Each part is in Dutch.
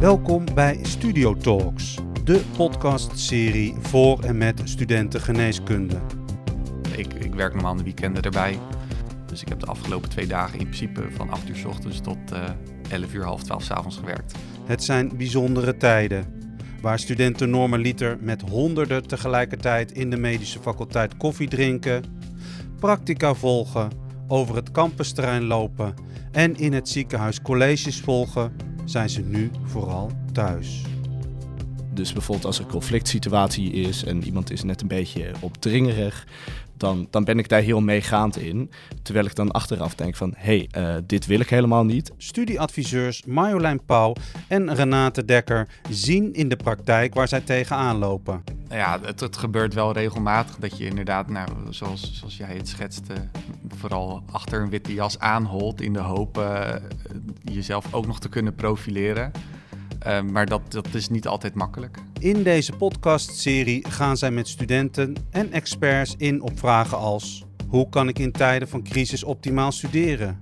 Welkom bij Studio Talks, de podcastserie voor en met studenten geneeskunde. Ik, ik werk normaal de weekenden erbij. Dus ik heb de afgelopen twee dagen in principe van 8 uur s ochtends tot uh, 11 uur, half 12 s avonds gewerkt. Het zijn bijzondere tijden. Waar studenten normaliter met honderden tegelijkertijd in de medische faculteit koffie drinken, practica volgen, over het campusterrein lopen en in het ziekenhuis colleges volgen, zijn ze nu vooral thuis. Dus bijvoorbeeld als er een conflict situatie is en iemand is net een beetje opdringerig, dan, dan ben ik daar heel meegaand in. Terwijl ik dan achteraf denk van, hé, hey, uh, dit wil ik helemaal niet. Studieadviseurs Marjolein Pauw en Renate Dekker zien in de praktijk waar zij tegenaan lopen. Ja, het, het gebeurt wel regelmatig dat je inderdaad, nou, zoals, zoals jij het schetste, vooral achter een witte jas aanholt in de hoop uh, jezelf ook nog te kunnen profileren. Uh, maar dat, dat is niet altijd makkelijk. In deze podcastserie gaan zij met studenten en experts in op vragen als: hoe kan ik in tijden van crisis optimaal studeren?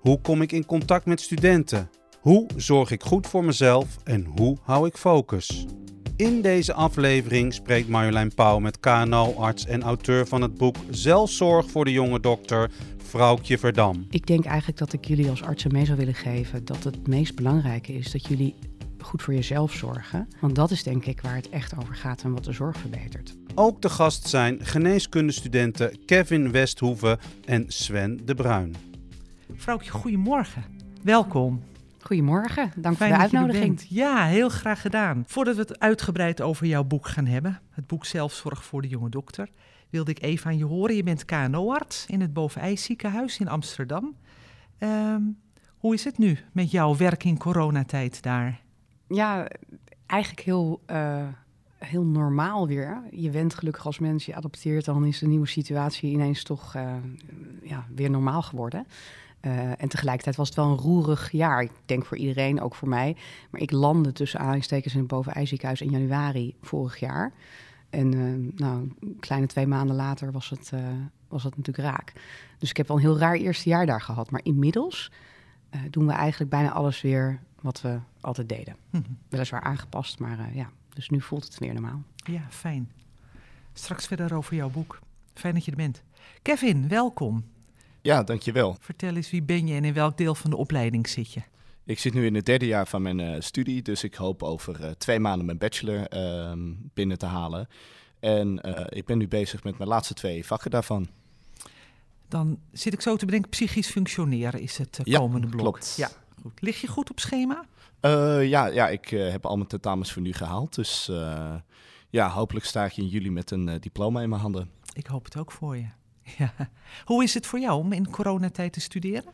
Hoe kom ik in contact met studenten? Hoe zorg ik goed voor mezelf en hoe hou ik focus? In deze aflevering spreekt Marjolein Pauw met KNO-arts en auteur van het boek Zelfzorg voor de jonge dokter, Vrouwtje Verdam. Ik denk eigenlijk dat ik jullie als artsen mee zou willen geven dat het meest belangrijke is dat jullie goed voor jezelf zorgen. Want dat is denk ik waar het echt over gaat en wat de zorg verbetert. Ook de gast zijn geneeskundestudenten Kevin Westhoeven en Sven de Bruin. Vrouwtje, goedemorgen. Welkom. Goedemorgen, dank Fijn voor de uitnodiging. Ja, heel graag gedaan. Voordat we het uitgebreid over jouw boek gaan hebben, het boek Zelfzorg voor de jonge dokter, wilde ik even aan je horen. Je bent KNO-arts in het Bovenijs ziekenhuis in Amsterdam. Um, hoe is het nu met jouw werk in coronatijd daar? Ja, eigenlijk heel, uh, heel normaal weer. Je went gelukkig als mens, je adopteert, dan is de nieuwe situatie ineens toch uh, ja, weer normaal geworden. Uh, en tegelijkertijd was het wel een roerig jaar. Ik denk voor iedereen, ook voor mij. Maar ik landde tussen aanhalingstekens in het bovenijziekenhuis in januari vorig jaar. En nou, kleine twee maanden later was het, was het natuurlijk raak. Dus ik heb wel een heel raar eerste jaar daar gehad. Maar inmiddels doen we eigenlijk bijna alles weer wat we altijd deden. Hm. Weliswaar aangepast, maar ja, dus nu voelt het weer normaal. Ja, fijn. Straks verder over jouw boek. Fijn dat je er bent. Kevin, welkom. Ja, dankjewel. Vertel eens, wie ben je en in welk deel van de opleiding zit je? Ik zit nu in het derde jaar van mijn uh, studie, dus ik hoop over uh, twee maanden mijn bachelor uh, binnen te halen. En eh, ik ben nu bezig met mijn laatste twee vakken daarvan. Dan zit ik zo te bedenken, psychisch functioneren is het ja, komende blok. Klopt. Ja, goed. Lig je goed op schema? ja, ja, ik heb al mijn tentamens voor nu gehaald, dus ja, hopelijk sta ik in juli met een diploma in mijn handen. Ik hoop het ook voor je. Ja. Hoe is het voor jou om in coronatijd te studeren?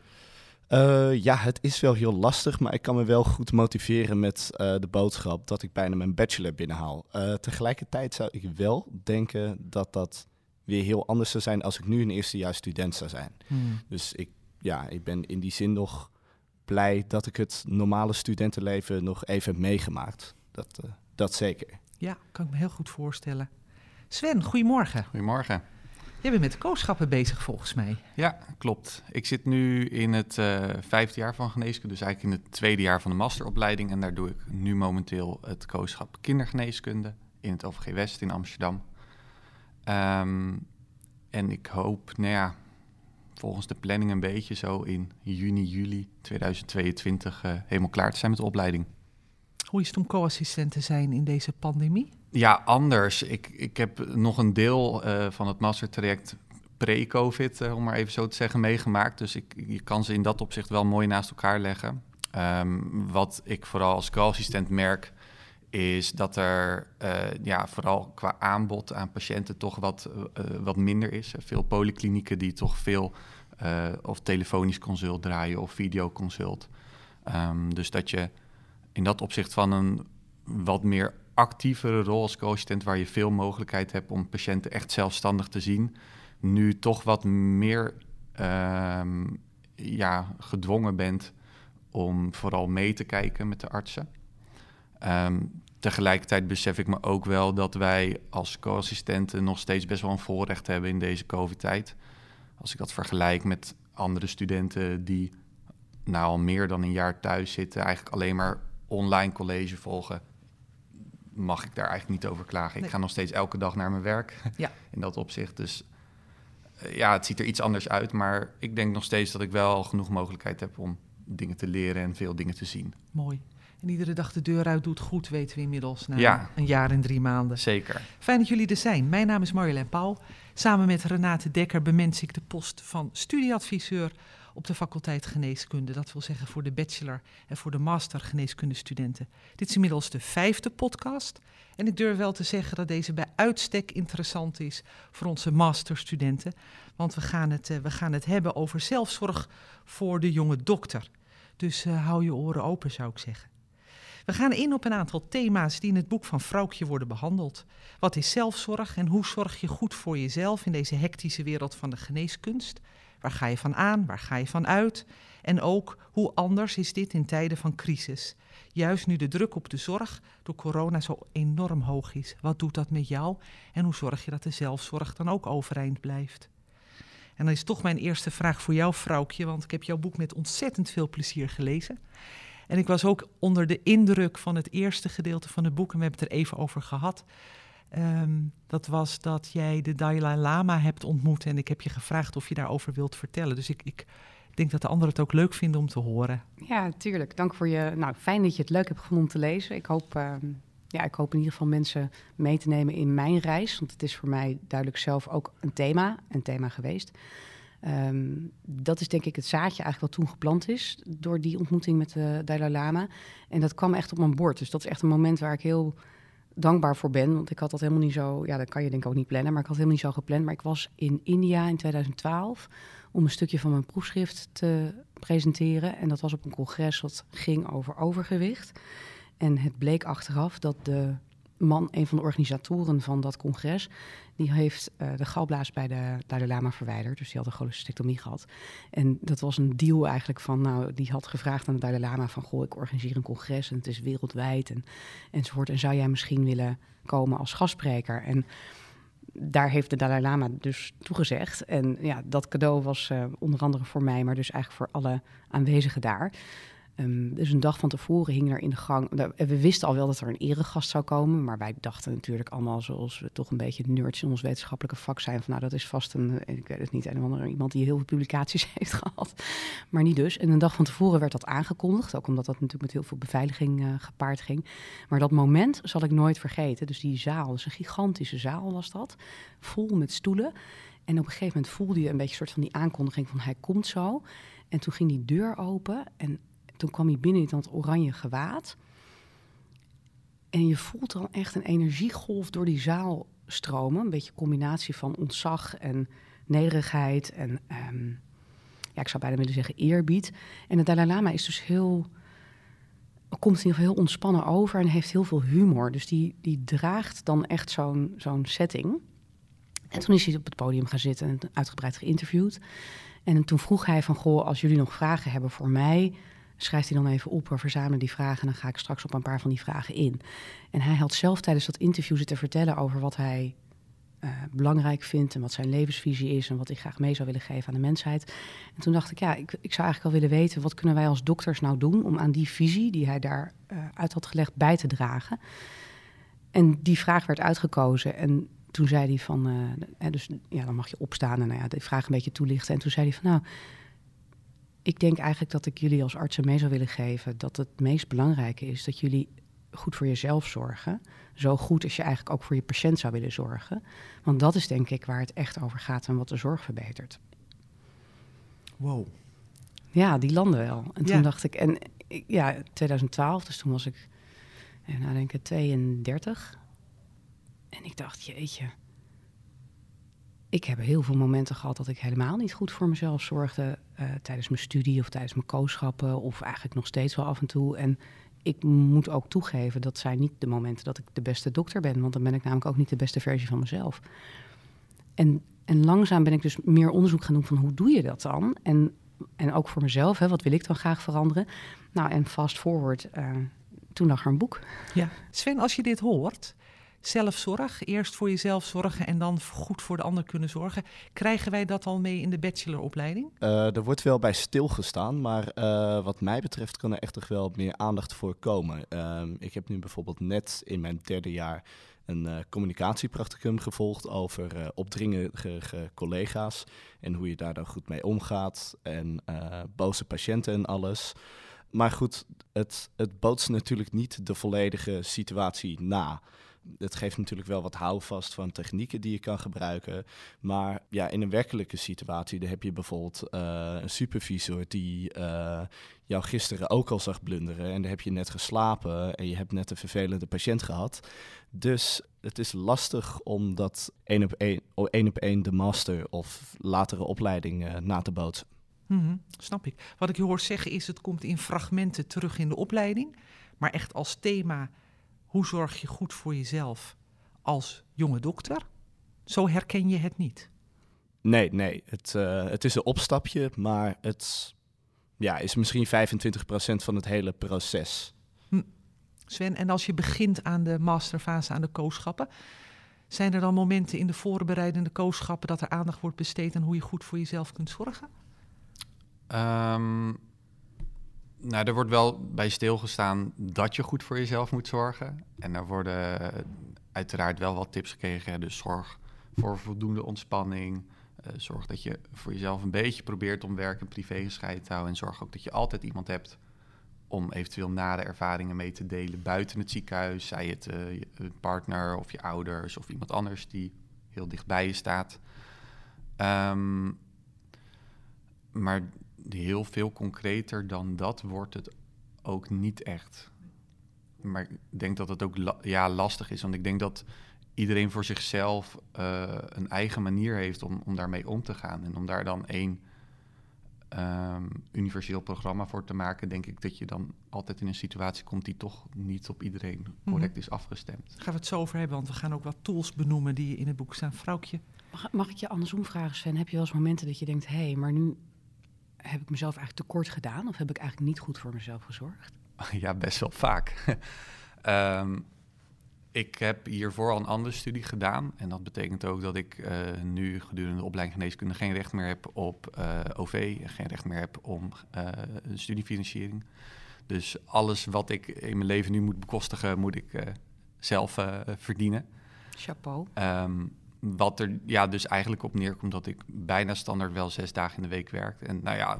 Ja, het is wel heel lastig, maar ik kan me wel goed motiveren met de boodschap dat ik bijna mijn bachelor binnenhaal. Tegelijkertijd zou ik wel denken dat dat weer heel anders zou zijn als ik nu een eerstejaars student zou zijn. Hmm. Dus ik, ja, ik ben in die zin nog blij dat ik het normale studentenleven nog even heb meegemaakt. Dat, dat zeker. Ja, kan ik me heel goed voorstellen. Sven, goedemorgen. Goedemorgen. Jij bent met kooschappen bezig volgens mij. Ja, klopt. Ik zit nu in het uh, vijfde jaar van geneeskunde, dus eigenlijk in het tweede jaar van de masteropleiding. En daar doe ik nu momenteel het kooschap kindergeneeskunde in het OVG West in Amsterdam. Um, en ik hoop, nou ja, volgens de planning een beetje zo in juni, juli 2022 uh, helemaal klaar te zijn met de opleiding. Hoe is het om co-assistent te zijn in deze pandemie? Ja, anders. Ik, ik heb nog een deel uh, van het mastertraject pre-COVID, uh, om maar even zo te zeggen, meegemaakt. Dus ik, je kan ze in dat opzicht wel mooi naast elkaar leggen. Um, wat ik vooral als co-assistent merk, is dat er uh, ja, vooral qua aanbod aan patiënten toch wat, wat minder is. Veel polyklinieken die toch veel of telefonisch consult draaien of videoconsult. Um, dus dat je in dat opzicht van een wat meer actievere rol als co-assistent, waar je veel mogelijkheid hebt om patiënten echt zelfstandig te zien, nu toch wat meer uh, ja, gedwongen bent om vooral mee te kijken met de artsen. Um, tegelijkertijd besef ik me ook wel dat wij als co-assistenten nog steeds best wel een voorrecht hebben in deze COVID-tijd. Als ik dat vergelijk met andere studenten die nou al meer dan een jaar thuis zitten, eigenlijk alleen maar online college volgen, mag ik daar eigenlijk niet over klagen. Ik ga nog steeds elke dag naar mijn werk Ja. in dat opzicht. Dus eh, ja, het ziet er iets anders uit, maar ik denk nog steeds dat ik wel genoeg mogelijkheid heb om dingen te leren en veel dingen te zien. Mooi. En iedere dag de deur uit doet goed, weten we inmiddels na Ja. een jaar en drie maanden. Zeker. Fijn dat jullie er zijn. Mijn naam is Marjolein Pauw. Samen met Renate Dekker bemens ik de post van studieadviseur op de faculteit geneeskunde. Dat wil zeggen voor de bachelor en voor de master geneeskundestudenten. Dit is inmiddels de vijfde podcast. En ik durf wel te zeggen dat deze bij uitstek interessant is voor onze masterstudenten. Want we gaan het, eh, we gaan het hebben over zelfzorg voor de jonge dokter. Dus eh, hou je oren open, zou ik zeggen. We gaan in op een aantal thema's die in het boek van Vrouwtje worden behandeld. Wat is zelfzorg en hoe zorg je goed voor jezelf in deze hectische wereld van de geneeskunst? Waar ga je van aan? Waar ga je van uit? En ook hoe anders is dit in tijden van crisis? Juist nu de druk op de zorg door corona zo enorm hoog is. Wat doet dat met jou? En hoe zorg je dat de zelfzorg dan ook overeind blijft? En dan is toch mijn eerste vraag voor jou, vrouwtje, want ik heb jouw boek met ontzettend veel plezier gelezen. En ik was ook onder de indruk van het eerste gedeelte van het boek, en we hebben het er even over gehad. Ehm, dat was dat jij de Dalai Lama hebt ontmoet en ik heb je gevraagd of je daarover wilt vertellen. Dus ik, ik denk dat de anderen het ook leuk vinden om te horen. Ja, tuurlijk. Dank voor je. Nou, fijn dat je het leuk hebt gevonden om te lezen. Ik hoop, ehm, ja, ik hoop in ieder geval mensen mee te nemen in mijn reis. Want het is voor mij duidelijk zelf ook een thema, een thema geweest. Ehm, dat is denk ik het zaadje eigenlijk wat toen geplant is door die ontmoeting met de Dalai Lama. En dat kwam echt op mijn bord. Dus dat is echt een moment waar ik heel dankbaar voor ben. Want ik had dat helemaal niet zo, ja, dat kan je denk ik ook niet plannen, maar ik had het helemaal niet zo gepland. Maar ik was in India in 2012 om een stukje van mijn proefschrift te presenteren. En dat was op een congres dat ging over overgewicht. En het bleek achteraf dat de man, een van de organisatoren van dat congres, die heeft eh, de galblaas bij de Dalai Lama verwijderd. Dus die had een cholecystectomie gehad. En dat was een deal eigenlijk van, nou, die had gevraagd aan de Dalai Lama van, goh, ik organiseer een congres en het is wereldwijd en, enzovoort. En zou jij misschien willen komen als gastspreker? En daar heeft de Dalai Lama dus toegezegd. En ja, dat cadeau was eh, onder andere voor mij, maar dus eigenlijk voor alle aanwezigen daar. Ehm, dus een dag van tevoren hing er in de gang. nou, We wisten al wel dat er een eregast zou komen. Maar wij dachten natuurlijk allemaal, zoals we toch een beetje nerds in ons wetenschappelijke vak zijn. Van nou, dat is vast een, ik weet het niet, een iemand die heel veel publicaties heeft gehad. Maar niet dus. En een dag van tevoren werd dat aangekondigd. Ook omdat dat natuurlijk met heel veel beveiliging eh, gepaard ging. Maar dat moment zal ik nooit vergeten. Dus die zaal, dus een gigantische zaal was dat. Vol met stoelen. En op een gegeven moment voelde je een beetje een soort van die aankondiging van hij komt zo. En toen ging die deur open en toen kwam hij binnen in dat oranje gewaad. En je voelt dan echt een energiegolf door die zaal stromen. Een beetje een combinatie van ontzag en nederigheid en ehm, ja, ik zou bijna willen zeggen eerbied. En de Dalai Lama is dus heel, komt in ieder geval heel ontspannen over en heeft heel veel humor. Dus die, die draagt dan echt zo'n zo'n setting. En toen is hij op het podium gaan zitten en uitgebreid geïnterviewd. En toen vroeg hij van, goh, als jullie nog vragen hebben voor mij, schrijft hij dan even op, we verzamelen die vragen en dan ga ik straks op een paar van die vragen in. En hij had zelf tijdens dat interview zitten vertellen over wat hij eh, belangrijk vindt en wat zijn levensvisie is en wat hij graag mee zou willen geven aan de mensheid. En toen dacht ik, ja, ik, ik zou eigenlijk wel willen weten, wat kunnen wij als dokters nou doen om aan die visie die hij daar eh, uit had gelegd bij te dragen? En die vraag werd uitgekozen en toen zei hij van, eh, dus ja, dan mag je opstaan en nou ja, de vraag een beetje toelichten. En toen zei hij van, nou, ik denk eigenlijk dat ik jullie als artsen mee zou willen geven dat het meest belangrijke is dat jullie goed voor jezelf zorgen. Zo goed als je eigenlijk ook voor je patiënt zou willen zorgen. Want dat is denk ik waar het echt over gaat en wat de zorg verbetert. Wow. Ja, die landen wel. En toen Ja. dacht ik, en ja, 2012, dus toen was ik, eh, nou denk ik, 32. En ik dacht, jeetje. Ik heb heel veel momenten gehad dat ik helemaal niet goed voor mezelf zorgde. eh, tijdens mijn studie of tijdens mijn kooschappen. Of eigenlijk nog steeds wel af en toe. En ik moet ook toegeven, dat zijn niet de momenten dat ik de beste dokter ben. Want dan ben ik namelijk ook niet de beste versie van mezelf. En, en langzaam ben ik dus meer onderzoek gaan doen van hoe doe je dat dan? En, en ook voor mezelf, hè, wat wil ik dan graag veranderen? Nou, en fast forward, eh, toen lag er een boek. Ja. Sven, als je dit hoort, zelfzorg, eerst voor jezelf zorgen en dan goed voor de ander kunnen zorgen. Krijgen wij dat al mee in de bacheloropleiding? Uh, er wordt wel bij stilgestaan, maar uh, wat mij betreft kan er echt toch wel meer aandacht voor komen. Uh, ik heb nu bijvoorbeeld net in mijn derde jaar een uh, communicatiepracticum gevolgd over uh, collega's en hoe je daar dan goed mee omgaat en boze patiënten en alles. Maar goed, het, het bootst natuurlijk niet de volledige situatie na het geeft natuurlijk wel wat houvast van technieken die je kan gebruiken. Maar ja, in een werkelijke situatie, dan heb je bijvoorbeeld uh, een supervisor die uh, jou gisteren ook al zag blunderen. En dan heb je net geslapen en je hebt net een vervelende patiënt gehad. Dus het is lastig om dat één op één, één, op één de master of latere opleiding uh, na te bootsen. -hmm, snap ik. Wat ik je hoor zeggen is, het komt in fragmenten terug in de opleiding. Maar echt als thema hoe zorg je goed voor jezelf als jonge dokter? Zo herken je het niet. Nee, nee. Het, uh, het is een opstapje, maar het ja, is misschien 25% van het hele proces. Hm. Sven, en als je begint aan de masterfase, aan de kooschappen, zijn er dan momenten in de voorbereidende kooschappen dat er aandacht wordt besteed aan hoe je goed voor jezelf kunt zorgen? Um, nou, er wordt wel bij stilgestaan dat je goed voor jezelf moet zorgen. En daar worden uiteraard wel wat tips gekregen. Dus zorg voor voldoende ontspanning. Uh, zorg dat je voor jezelf een beetje probeert om werk en privé gescheiden te houden. En zorg ook dat je altijd iemand hebt om eventueel nare ervaringen mee te delen buiten het ziekenhuis. Zij het uh, je partner of je ouders of iemand anders die heel dichtbij je staat. Um, maar heel veel concreter dan dat wordt het ook niet echt. Maar ik denk dat het ook la ja, lastig is. Want ik denk dat iedereen voor zichzelf uh, een eigen manier heeft om, om daarmee om te gaan. En om daar dan één um, universeel programma voor te maken, denk ik dat je dan altijd in een situatie komt die toch niet op iedereen correct mm -hmm. is afgestemd. Daar gaan we het zo over hebben, want we gaan ook wat tools benoemen die in het boek staan. Vrouwtje. Mag, mag ik je andersom vragen, Sven? Heb je wel eens momenten dat je denkt, hé, hey, maar nu heb ik mezelf eigenlijk tekort gedaan of heb ik eigenlijk niet goed voor mezelf gezorgd? Ja, best wel vaak. um, ik heb hiervoor al een andere studie gedaan. En dat betekent ook dat ik uh, nu gedurende de opleiding geneeskunde geen recht meer heb op uh, OV. En geen recht meer heb om uh, een studiefinanciering. Dus alles wat ik in mijn leven nu moet bekostigen, moet ik zelf verdienen. Chapeau. Um, wat er ja, dus eigenlijk op neerkomt dat ik bijna standaard wel zes dagen in de week werk. En nou ja,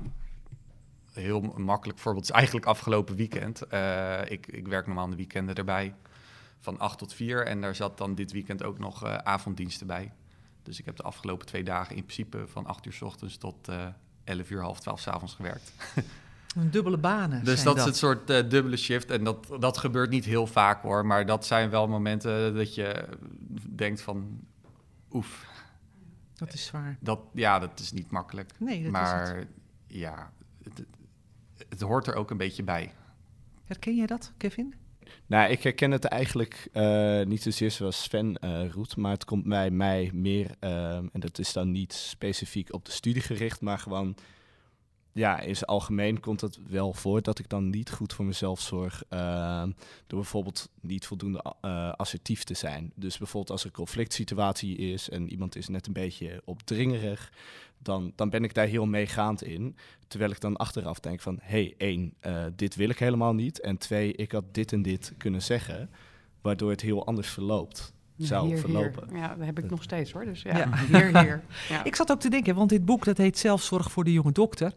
heel makkelijk voorbeeld is eigenlijk afgelopen weekend. Uh, ik, ik werk normaal de weekenden erbij van 8 tot 4. En daar zat dan dit weekend ook nog uh, avonddiensten bij. Dus ik heb de afgelopen twee dagen in principe van 8 uur s ochtends tot uh, 11 uur, half 12 s avonds gewerkt. Een dubbele banen. Dus dat, dat, is het soort uh, dubbele shift. En dat, dat gebeurt niet heel vaak hoor. Maar dat zijn wel momenten dat je denkt van oef. Dat is zwaar. Dat, ja, dat is niet makkelijk. Nee, dat maar is ja, het, hoort er ook een beetje bij. Herken jij dat, Kevin? Nou, ik herken het eigenlijk uh, niet zozeer zoals Sven uh, roept, maar het komt bij mij meer, uh, en dat is dan niet specifiek op de studie gericht, maar gewoon ja, in het algemeen komt het wel voor dat ik dan niet goed voor mezelf zorg. Uh, door bijvoorbeeld niet voldoende uh, assertief te zijn. Dus bijvoorbeeld als er een conflict situatie is en iemand is net een beetje opdringerig, dan, dan ben ik daar heel meegaand in. Terwijl ik dan achteraf denk van, hé, hey, één, uh, dit wil ik helemaal niet. En twee, ik had dit en dit kunnen zeggen, waardoor het heel anders verloopt. Zou hier, verlopen. Hier. Ja, dat heb ik nog steeds hoor. Dus ja, ja. hier, hier. Ja. Ik zat ook te denken, want dit boek dat heet Zelfzorg voor de jonge dokter.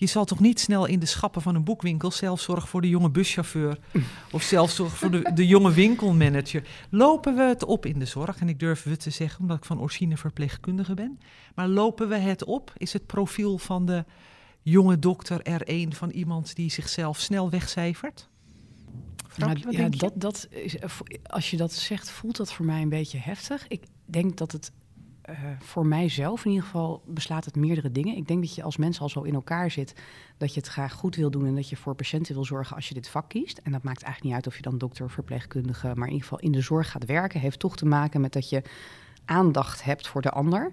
Je zal toch niet snel in de schappen van een boekwinkel zelfzorg voor de jonge buschauffeur of zelfzorg voor de, de jonge winkelmanager. Lopen we het op in de zorg? En ik durf het te zeggen omdat ik van origine verpleegkundige ben. Maar lopen we het op? Is het profiel van de jonge dokter er een van iemand die zichzelf snel wegcijfert? Nou, ja, dat, dat is, als je dat zegt, voelt dat voor mij een beetje heftig. Ik denk dat het uh, voor mijzelf in ieder geval beslaat het meerdere dingen. Ik denk dat je als mens al zo in elkaar zit dat je het graag goed wil doen en dat je voor patiënten wil zorgen als je dit vak kiest. En dat maakt eigenlijk niet uit of je dan dokter of verpleegkundige, maar in ieder geval in de zorg gaat werken, heeft toch te maken met dat je aandacht hebt voor de ander.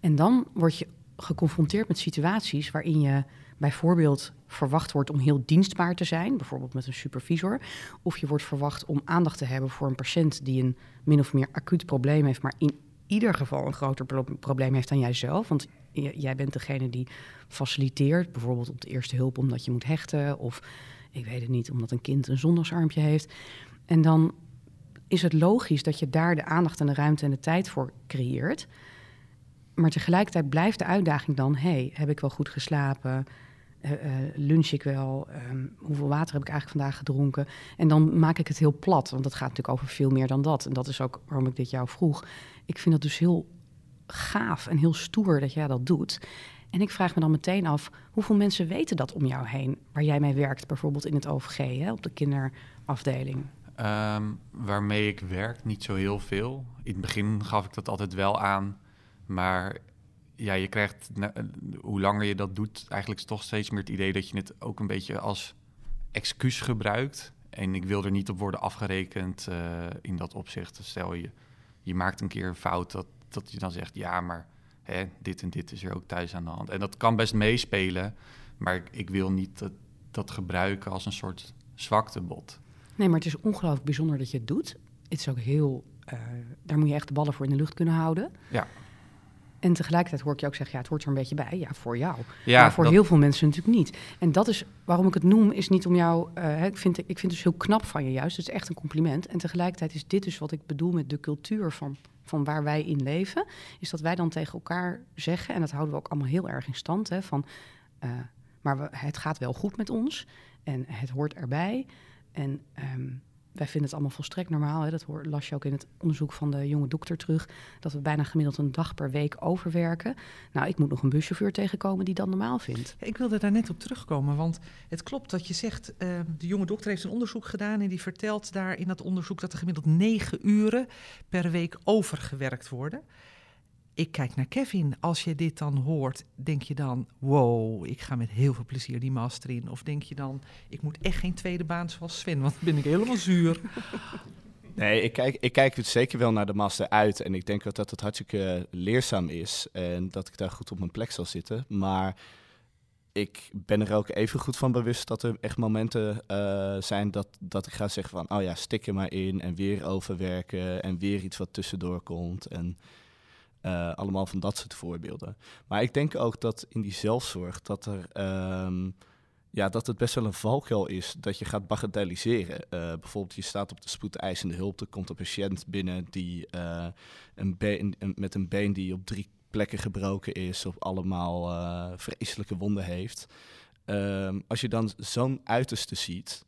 En dan word je geconfronteerd met situaties waarin je bijvoorbeeld verwacht wordt om heel dienstbaar te zijn, bijvoorbeeld met een supervisor, of je wordt verwacht om aandacht te hebben voor een patiënt die een min of meer acuut probleem heeft, maar in ieder geval een groter probleem heeft dan jijzelf. Want jij bent degene die faciliteert, bijvoorbeeld op de eerste hulp omdat je moet hechten, of ik weet het niet, omdat een kind een zondagsarmpje heeft. En dan is het logisch dat je daar de aandacht en de ruimte en de tijd voor creëert. Maar tegelijkertijd blijft de uitdaging dan: hey, heb ik wel goed geslapen? Uh, lunch ik wel? Ehm, hoeveel water heb ik eigenlijk vandaag gedronken? En dan maak ik het heel plat, want dat gaat natuurlijk over veel meer dan dat. En dat is ook waarom ik dit jou vroeg. Ik vind het dus heel gaaf en heel stoer dat jij dat doet. En ik vraag me dan meteen af, hoeveel mensen weten dat om jou heen, waar jij mee werkt, bijvoorbeeld in het OVG, hè, op de kinderafdeling? Um, waarmee ik werk, niet zo heel veel. In het begin gaf ik dat altijd wel aan, maar ja, je krijgt, hoe langer je dat doet, eigenlijk toch steeds meer het idee dat je het ook een beetje als excuus gebruikt. En ik wil er niet op worden afgerekend uh, in dat opzicht. Stel je, je maakt een keer een fout, dat, dat je dan zegt, ja, maar hè, dit en dit is er ook thuis aan de hand. En dat kan best meespelen, maar ik, ik wil niet dat, dat gebruiken als een soort zwaktebod. Nee, maar het is ongelooflijk bijzonder dat je het doet. Het is ook heel, uh, daar moet je echt de ballen voor in de lucht kunnen houden. Ja. En tegelijkertijd hoor ik je ook zeggen, ja, het hoort er een beetje bij. Ja, voor jou. Ja, maar voor heel veel mensen natuurlijk niet. En dat is waarom ik het noem, is niet om jou... Uh, ik, vind, ik vind het dus heel knap van je juist. Het is echt een compliment. En tegelijkertijd is dit dus wat ik bedoel met de cultuur van, van waar wij in leven. Is dat wij dan tegen elkaar zeggen, en dat houden we ook allemaal heel erg in stand, hè, van... Uh, maar we, het gaat wel goed met ons en het hoort erbij. En um, wij vinden het allemaal volstrekt normaal. Hè? Dat hoor, las je ook in het onderzoek van de jonge dokter terug. Dat we bijna gemiddeld een dag per week overwerken. Nou, ik moet nog een buschauffeur tegenkomen die dat normaal vindt. Ik wilde daar net op terugkomen. Want het klopt dat je zegt. Uh, de jonge dokter heeft een onderzoek gedaan. En die vertelt daar in dat onderzoek dat er gemiddeld negen uren per week overgewerkt worden ik kijk naar Kevin. Als je dit dan hoort, denk je dan: wow, ik ga met heel veel plezier die master in? Of denk je dan: ik moet echt geen tweede baan zoals Sven, want dan ben ik helemaal zuur? Nee, ik kijk, ik kijk zeker wel naar de master uit. En ik denk dat het hartstikke leerzaam is. En dat ik daar goed op mijn plek zal zitten. Maar ik ben er ook even goed van bewust dat er echt momenten uh, zijn dat, dat ik ga zeggen van... oh ja, stik er maar in en weer overwerken en weer iets wat tussendoor komt. En uh, allemaal van dat soort voorbeelden. Maar ik denk ook dat in die zelfzorg dat er. Um, ja, dat het best wel een valkuil is dat je gaat bagatelliseren. Uh, bijvoorbeeld, je staat op de spoedeisende hulp, er komt een patiënt binnen die uh, een been, met een been die op drie plekken gebroken is, of allemaal uh, vreselijke wonden heeft. Um, als je dan zo'n uiterste ziet,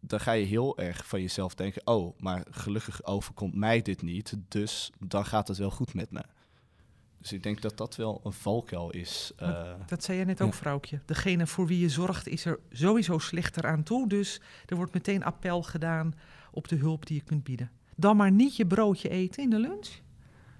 dan ga je heel erg van jezelf denken: oh, maar gelukkig overkomt mij dit niet, dus dan gaat het wel goed met me. Dus ik denk dat dat wel een valkuil is. Uh, dat zei je net ook, vrouwtje. Degene voor wie je zorgt is er sowieso slechter aan toe. Dus er wordt meteen appel gedaan op de hulp die je kunt bieden. Dan maar niet je broodje eten in de lunch.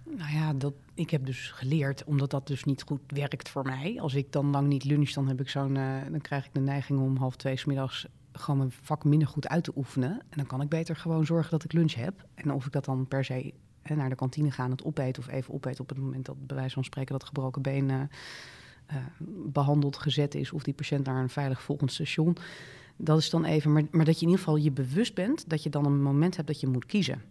Nou ja, dat, ik heb dus geleerd, omdat dat dus niet goed werkt voor mij. Als ik dan lang niet lunch, dan, heb ik zo'n, uh, dan krijg ik de neiging om half twee s middags gewoon mijn vak minder goed uit te oefenen. En dan kan ik beter gewoon zorgen dat ik lunch heb. En of ik dat dan per se naar de kantine gaan, het opeten of even opeten op het moment dat bij wijze van spreken dat gebroken been uh, behandeld, gezet is of die patiënt naar een veilig volgend station. Dat is dan even, maar, maar dat je in ieder geval je bewust bent dat je dan een moment hebt dat je moet kiezen.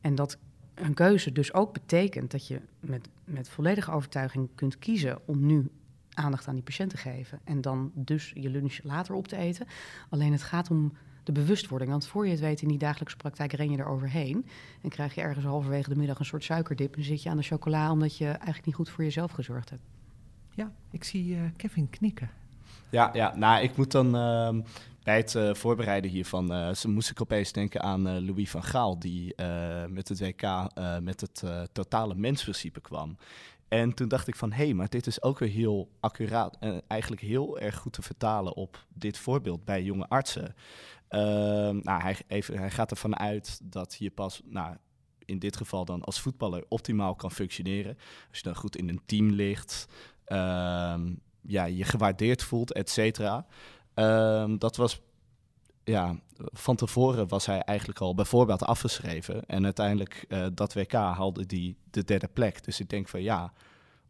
En dat een keuze dus ook betekent dat je met, met volledige overtuiging kunt kiezen om nu aandacht aan die patiënt te geven. En dan dus je lunch later op te eten. Alleen het gaat om de bewustwording. Want voor je het weet in die dagelijkse praktijk ren je er overheen. En krijg je ergens halverwege de middag een soort suikerdip. En zit je aan de chocola omdat je eigenlijk niet goed voor jezelf gezorgd hebt. Ja, ik zie uh, Kevin knikken. Ja, ja, nou, ik moet dan uh, bij het uh, voorbereiden hiervan, uh, moest ik opeens denken aan Louis van Gaal, die met het WK met het totale mensprincipe kwam. En toen dacht ik van, hé, hey, maar dit is ook weer heel accuraat en eigenlijk heel erg goed te vertalen op dit voorbeeld bij jonge artsen. Ehm, nou, hij, even, hij gaat ervan uit dat je pas, nou, in dit geval dan als voetballer optimaal kan functioneren. Als je dan goed in een team ligt, ehm, ja, je gewaardeerd voelt, et cetera. Ehm, dat was, ja, van tevoren was hij eigenlijk al bijvoorbeeld afgeschreven. En uiteindelijk, uh, dat WK haalde die de derde plek. Dus ik denk van ja,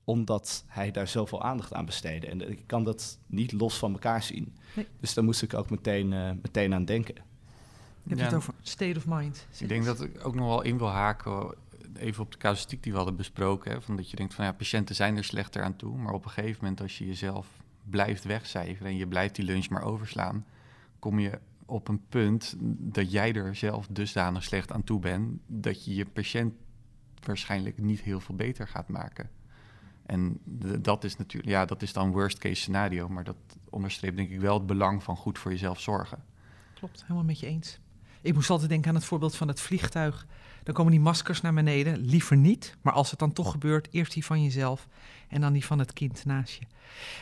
omdat hij daar zoveel aandacht aan besteedde. En ik kan dat niet los van elkaar zien. Nee. Dus daar moest ik ook meteen, uh, meteen aan denken. Je hebt Ja. het over state of mind. Ik denk dat ik ook nog wel in wil haken, even op de casuïstiek die we hadden besproken. Hè, van dat je denkt van ja, patiënten zijn er slechter aan toe. Maar op een gegeven moment, als je jezelf blijft wegcijferen en je blijft die lunch maar overslaan, kom je op een punt dat jij er zelf dusdanig slecht aan toe bent, dat je je patiënt waarschijnlijk niet heel veel beter gaat maken. En dat is natuurlijk, ja, dat is dan worst case scenario, maar dat onderstreept denk ik wel het belang van goed voor jezelf zorgen. Klopt, helemaal met je eens. Ik moest altijd denken aan het voorbeeld van het vliegtuig. Dan komen die maskers naar beneden. Liever niet, maar als het dan toch gebeurt, eerst die van jezelf en dan die van het kind naast je.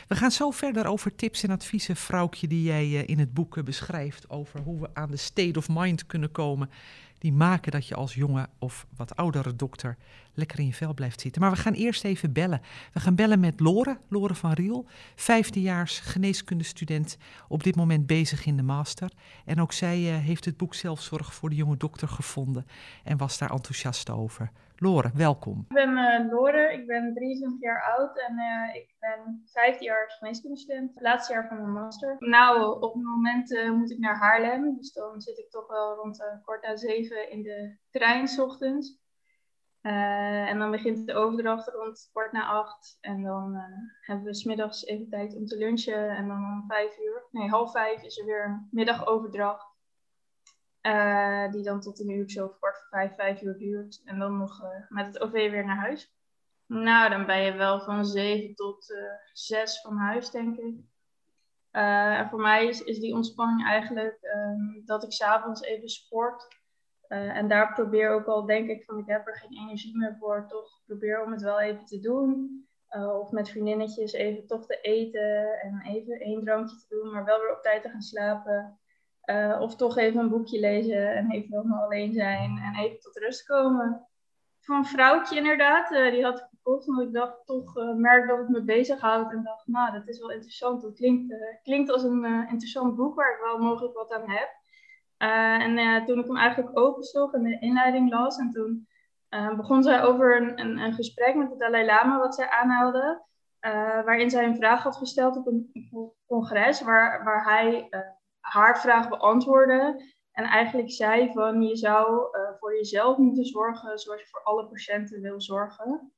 We gaan zo verder over tips en adviezen, vrouwtje, die jij eh, in het boek eh, beschrijft. Over hoe we aan de state of mind kunnen komen. Die maken dat je als jonge of wat oudere dokter lekker in je vel blijft zitten. Maar we gaan eerst even bellen. We gaan bellen met Lore, Lore van Riel, vijfdejaars geneeskundestudent, op dit moment bezig in de master. En ook zij eh, heeft het boek Zelfzorg voor de jonge dokter gevonden en was daar enthousiast over. Lore, welkom. Ik ben eh, Lore, ik ben 23 jaar oud en eh, ik ben vijfde jaar geneeskundestudent, het laatste jaar van mijn master. Nou, op het moment eh, moet ik naar Haarlem, dus dan zit ik toch wel rond kwart na zeven in de trein 's ochtends. En dan begint de overdracht rond kwart na acht. En dan hebben we smiddags even tijd om te lunchen. En dan om vijf uur, nee, half vijf is er weer middagoverdracht. Eh, die dan tot een uur zo kwart voor vijf, vijf uur duurt. En dan nog eh, met het OV weer naar huis. Nou, dan ben je wel van zeven tot eh, zes van huis, denk ik. En voor mij is, is die ontspanning eigenlijk ehm, dat ik s'avonds even sport. En daar probeer ook al, denk ik, van ik heb er geen energie meer voor. Toch probeer om het wel even te doen. Of met vriendinnetjes even toch te eten en even één drankje te doen, maar wel weer op tijd te gaan slapen. Eh, of toch even een boekje lezen en even helemaal alleen zijn en even tot rust komen. Van een vrouwtje inderdaad, eh, die had ik gekocht omdat ik dacht toch uh, merk dat het me bezighoudt. En dacht, nou dat is wel interessant, het klinkt, klinkt als een interessant boek waar ik wel mogelijk wat aan heb. En toen ik hem eigenlijk opensloeg en de inleiding las en toen begon zij over een, een, een, gesprek met de Dalai Lama wat zij aanhaalde. waarin zij een vraag had gesteld op een congres waar, waar hij haar vraag beantwoordde. En eigenlijk zei van je zou uh, voor jezelf moeten zorgen zoals je voor alle patiënten wil zorgen.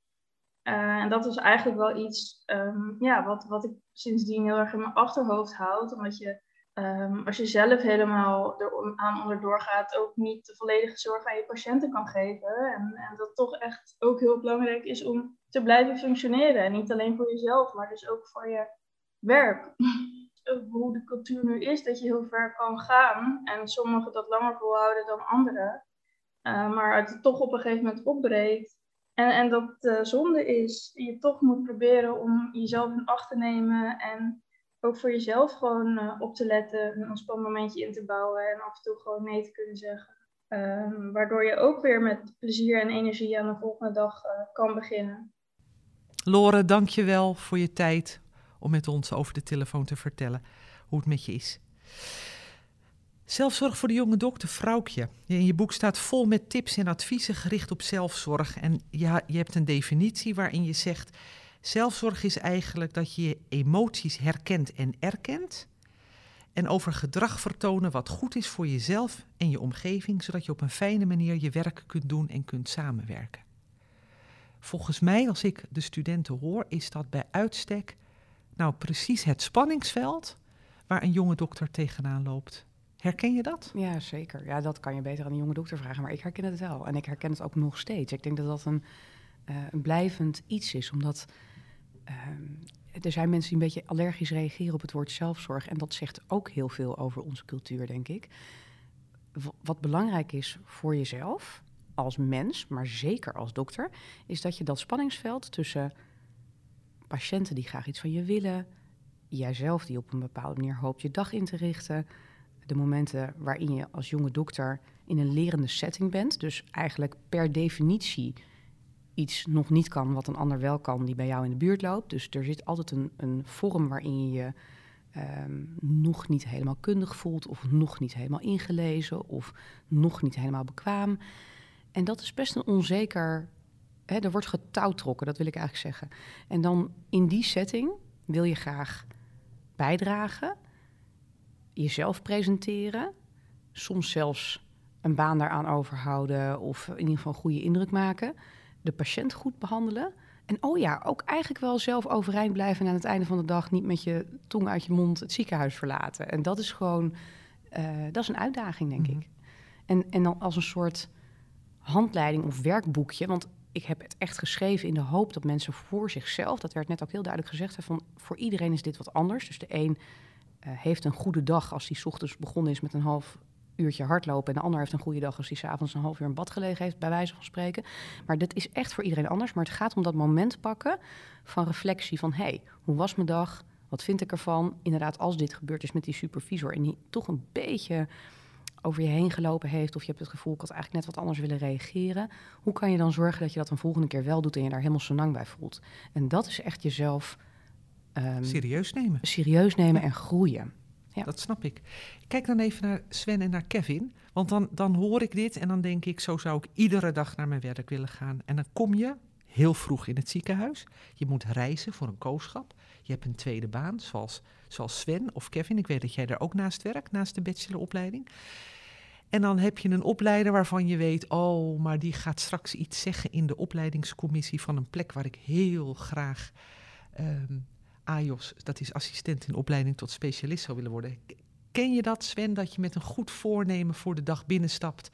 Uh, en dat is eigenlijk wel iets um, ja, wat, wat ik sindsdien heel erg in mijn achterhoofd houd. Omdat je um, als je zelf helemaal er aan onderdoor gaat, ook niet de volledige zorg aan je patiënten kan geven. En, en dat toch echt ook heel belangrijk is om te blijven functioneren. En niet alleen voor jezelf, maar dus ook voor je werk hoe de cultuur nu is, dat je heel ver kan gaan. En sommigen dat langer volhouden dan anderen. Uh, maar het toch op een gegeven moment opbreekt. En, en dat uh, zonde is. Je toch moet proberen om jezelf in acht te nemen. En ook voor jezelf gewoon uh, op te letten. Een ontspanmomentje in te bouwen. En af en toe gewoon nee te kunnen zeggen. Um, waardoor je ook weer met plezier en energie aan de volgende dag kan beginnen. Lore, dank je wel voor je tijd om met ons over de telefoon te vertellen hoe het met je is. Zelfzorg voor de jonge dokter, vrouwtje. In je boek staat vol met tips en adviezen gericht op zelfzorg. En ja, je hebt een definitie waarin je zegt: zelfzorg is eigenlijk dat je je emoties herkent en erkent. En over gedrag vertonen wat goed is voor jezelf en je omgeving, zodat je op een fijne manier je werk kunt doen en kunt samenwerken. Volgens mij, als ik de studenten hoor, is dat bij uitstek nou precies het spanningsveld waar een jonge dokter tegenaan loopt. Herken je dat? Ja, zeker. Ja, dat kan je beter aan een jonge dokter vragen, maar ik herken het wel. En ik herken het ook nog steeds. Ik denk dat dat een, uh, een blijvend iets is, omdat uh, er zijn mensen die een beetje allergisch reageren op het woord zelfzorg. En dat zegt ook heel veel over onze cultuur, denk ik. Wat belangrijk is voor jezelf, als mens, maar zeker als dokter, is dat je dat spanningsveld tussen patiënten die graag iets van je willen, jijzelf die op een bepaalde manier hoopt je dag in te richten, de momenten waarin je als jonge dokter in een lerende setting bent, dus eigenlijk per definitie iets nog niet kan wat een ander wel kan die bij jou in de buurt loopt. Dus er zit altijd een, een vorm waarin je um, nog niet helemaal kundig voelt of nog niet helemaal ingelezen of nog niet helemaal bekwaam. En dat is best een onzeker hè, er wordt getouwtrokken, dat wil ik eigenlijk zeggen. En dan in die setting wil je graag bijdragen, jezelf presenteren, soms zelfs een baan daaraan overhouden of in ieder geval een goede indruk maken, de patiënt goed behandelen. En oh ja, ook eigenlijk wel zelf overeind blijven en aan het einde van de dag niet met je tong uit je mond het ziekenhuis verlaten. En dat is gewoon, uh, dat is een uitdaging, denk Mhm. ik. En, en dan als een soort handleiding of werkboekje, want ik heb het echt geschreven in de hoop dat mensen voor zichzelf, dat werd net ook heel duidelijk gezegd, van voor iedereen is dit wat anders. Dus de een eh, heeft een goede dag als hij ochtends begonnen is met een half uurtje hardlopen. En de ander heeft een goede dag als hij s'avonds een half uur in bad gelegen heeft, bij wijze van spreken. Maar dit is echt voor iedereen anders. Maar het gaat om dat moment pakken van reflectie van... hé, hey, hoe was mijn dag? Wat vind ik ervan? Inderdaad, als dit gebeurd is met die supervisor... en die toch een beetje over je heen gelopen heeft... of je hebt het gevoel, ik had eigenlijk net wat anders willen reageren... hoe kan je dan zorgen dat je dat een volgende keer wel doet... en je daar helemaal senang bij voelt? En dat is echt jezelf ehm, Serieus nemen. serieus nemen en groeien. Ja. Dat snap ik. Kijk dan even naar Sven en naar Kevin. Want dan, dan hoor ik dit en dan denk ik, zo zou ik iedere dag naar mijn werk willen gaan. En dan kom je heel vroeg in het ziekenhuis. Je moet reizen voor een kooschap. Je hebt een tweede baan, zoals, zoals Sven of Kevin. Ik weet dat jij daar ook naast werkt, naast de bacheloropleiding. En dan heb je een opleider waarvan je weet, oh, maar die gaat straks iets zeggen in de opleidingscommissie van een plek waar ik heel graag ehm AJOS, dat is assistent in opleiding tot specialist zou willen worden. Ken je dat, Sven, dat je met een goed voornemen voor de dag binnenstapt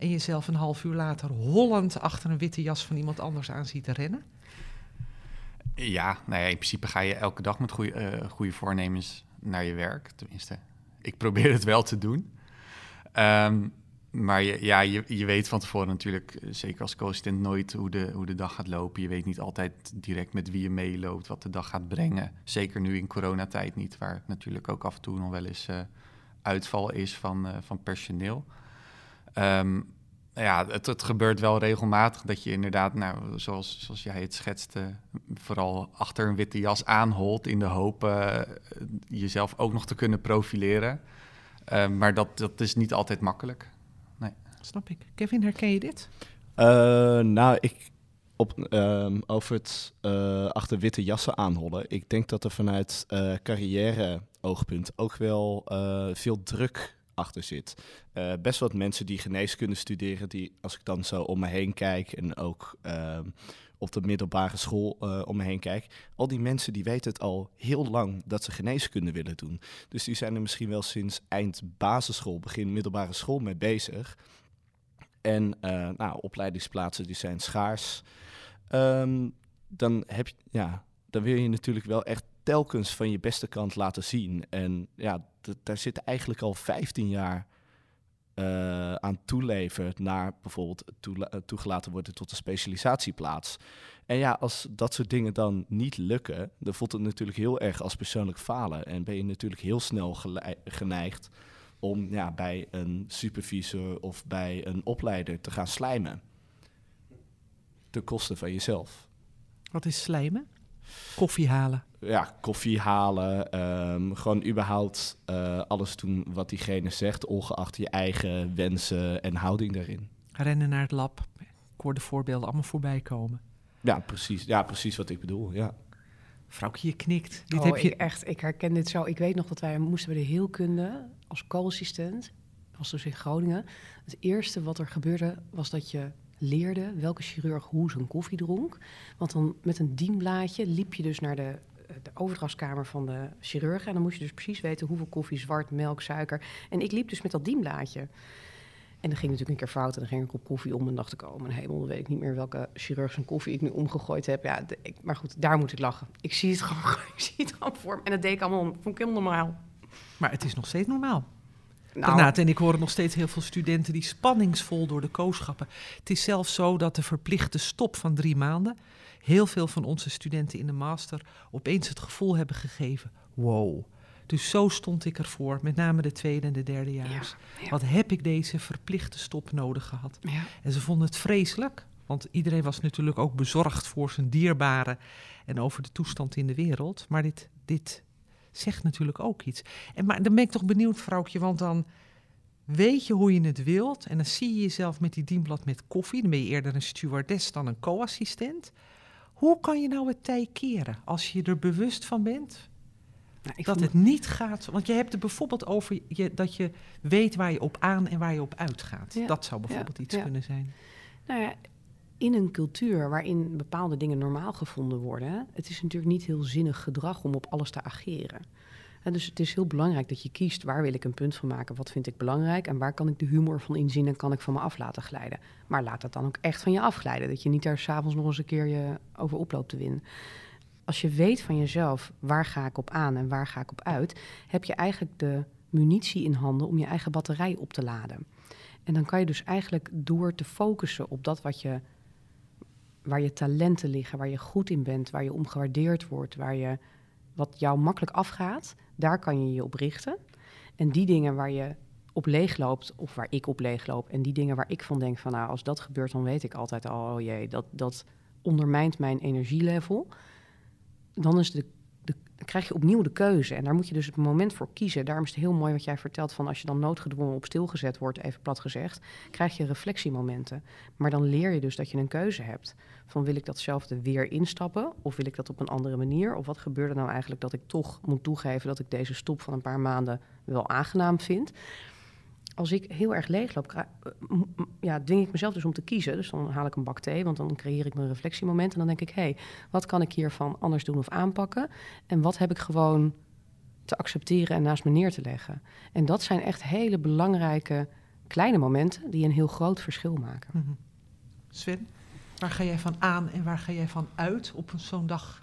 en jezelf een half uur later hollend achter een witte jas van iemand anders aan ziet rennen? Ja, nou ja, in principe ga je elke dag met goede, eh, goede voornemens naar je werk. Tenminste, ik probeer het wel te doen. Ehm, maar je, ja, je, je weet van tevoren natuurlijk, eh, zeker als co-assistent, nooit hoe de, hoe de dag gaat lopen. Je weet niet altijd direct met wie je meeloopt, wat de dag gaat brengen. Zeker nu in coronatijd niet, waar het natuurlijk ook af en toe nog wel eens eh, uitval is van, van personeel. Ehm, ja, het, het gebeurt wel regelmatig dat je inderdaad, nou, zoals, zoals jij het schetste, vooral achter een witte jas aanholt in de hoop eh, jezelf ook nog te kunnen profileren. Uh, maar dat, dat is niet altijd makkelijk. Nee. Snap ik. Kevin, herken je dit? Uh, nou, ik op, um, over het uh, achter witte jassen aanhollen. Ik denk dat er vanuit uh, carrière-oogpunt ook wel veel druk achter zit. Uh, best wat mensen die geneeskunde studeren, die als ik dan zo om me heen kijk en ook uh, op de middelbare school uh, om me heen kijk, al die mensen die weten het al heel lang dat ze geneeskunde willen doen. Dus die zijn er misschien wel sinds eind basisschool, begin middelbare school mee bezig. En nou, opleidingsplaatsen die zijn schaars. Um, dan heb je, ja, dan wil je natuurlijk wel echt telkens van je beste kant laten zien. En ja, daar zit eigenlijk al 15 jaar uh, aan toeleverd naar bijvoorbeeld toela- toegelaten worden tot een specialisatieplaats. En ja, als dat soort dingen dan niet lukken, dan voelt het natuurlijk heel erg als persoonlijk falen. En ben je natuurlijk heel snel geneigd om ja, bij een supervisor of bij een opleider te gaan slijmen. Ten koste van jezelf. Wat is slijmen? Koffie halen. Ja, koffie halen. Um, gewoon überhaupt uh, alles doen wat diegene zegt, ongeacht je eigen wensen en houding daarin. Rennen naar het lab. Ik hoor de voorbeelden allemaal voorbij komen. Ja, precies, ja, precies wat ik bedoel, ja. Vrouwtje, je knikt. Dit oh, heb je... ik, echt, ik herken dit zo. Ik weet nog dat wij moesten bij de heelkunde als co-assistent, was dus in Groningen. Het eerste wat er gebeurde was dat je leerde welke chirurg hoe zijn koffie dronk. Want dan met een dienblaadje liep je dus naar de, de overdrachtskamer van de chirurg. En dan moest je dus precies weten hoeveel koffie, zwart, melk, suiker. En ik liep dus met dat dienblaadje. En dan ging natuurlijk een keer fout en dan ging ik op koffie om en dacht ik, oh mijn hemel, dan weet ik niet meer welke chirurg zijn koffie ik nu omgegooid heb. Ja, ik, maar goed, daar moet ik lachen. Ik zie het gewoon, ik zie het gewoon voor me. En dat deed ik allemaal, vond ik helemaal normaal. Maar het is nog steeds normaal. Nou, Renate, en ik hoor nog steeds heel veel studenten die spanningsvol door de kooschappen. Het is zelfs zo dat de verplichte stop van drie maanden heel veel van onze studenten in de master opeens het gevoel hebben gegeven: wow. Dus zo stond ik ervoor, met name de tweede en de derde jaars. Ja, ja. Wat heb ik deze verplichte stop nodig gehad? Ja. En ze vonden het vreselijk, want iedereen was natuurlijk ook bezorgd voor zijn dierbaren en over de toestand in de wereld. Maar dit, dit zegt natuurlijk ook iets. En maar dan ben ik toch benieuwd, vrouwtje, want dan weet je hoe je het wilt en dan zie je jezelf met die dienblad met koffie. Dan ben je eerder een stewardess dan een co-assistent. Hoe kan je nou het tij keren als je er bewust van bent Nou, ik dat vond het niet gaat? Want je hebt er bijvoorbeeld over je, dat je weet waar je op aan en waar je op uitgaat. Ja, Dat zou ja, bijvoorbeeld iets ja. kunnen zijn. Nou ja, in een cultuur waarin bepaalde dingen normaal gevonden worden, het is natuurlijk niet heel zinnig gedrag om op alles te ageren. En dus het is heel belangrijk dat je kiest waar wil ik een punt van maken, wat vind ik belangrijk en waar kan ik de humor van inzien en kan ik van me af laten glijden. Maar laat dat dan ook echt van je afglijden, dat je niet daar s'avonds nog eens een keer je over oploopt te winnen. Als je weet van jezelf waar ga ik op aan en waar ga ik op uit, heb je eigenlijk de munitie in handen om je eigen batterij op te laden. En dan kan je dus eigenlijk door te focussen op dat wat je, waar je talenten liggen, waar je goed in bent, waar je om gewaardeerd wordt, waar je, wat jou makkelijk afgaat, daar kan je je op richten. En die dingen waar je op leeg loopt, of waar ik op leeg loop, en die dingen waar ik van denk van nou, als dat gebeurt, dan weet ik altijd al, oh jee, dat, dat ondermijnt mijn energielevel. Dan is de, de, krijg je opnieuw de keuze. En daar moet je dus het moment voor kiezen. Daarom is het heel mooi wat jij vertelt van als je dan noodgedwongen op stilgezet wordt, even plat gezegd, krijg je reflectiemomenten. Maar dan leer je dus dat je een keuze hebt. Van wil ik datzelfde weer instappen of wil ik dat op een andere manier? Of wat gebeurt er nou eigenlijk dat ik toch moet toegeven dat ik deze stop van een paar maanden wel aangenaam vind? Als ik heel erg leegloop, ja, dwing ik mezelf dus om te kiezen. Dus dan haal ik een bak thee, want dan creëer ik mijn reflectiemoment. En dan denk ik, hé, hey, wat kan ik hiervan anders doen of aanpakken? En wat heb ik gewoon te accepteren en naast me neer te leggen? En dat zijn echt hele belangrijke kleine momenten die een heel groot verschil maken. Mhm. Sven, waar ga jij van aan en waar ga jij van uit op zo'n dag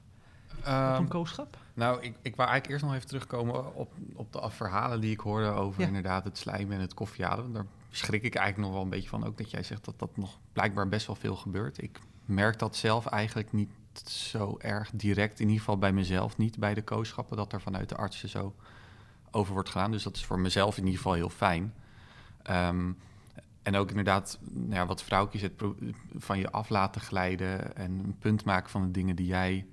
op Ehm, een kooschap? Nou, ik, ik wou eigenlijk eerst nog even terugkomen op, op de verhalen die ik hoorde over Ja. inderdaad het slijmen en het koffieademen. Daar schrik ik eigenlijk nog wel een beetje van. Ook dat jij zegt dat dat nog blijkbaar best wel veel gebeurt. Ik merk dat zelf eigenlijk niet zo erg direct, in ieder geval bij mezelf niet, bij de kooschappen, dat er vanuit de artsen zo over wordt gedaan. Dus dat is voor mezelf in ieder geval heel fijn. Ehm, en ook inderdaad, nou ja, wat vrouwtjes het van je af laten glijden en een punt maken van de dingen die jij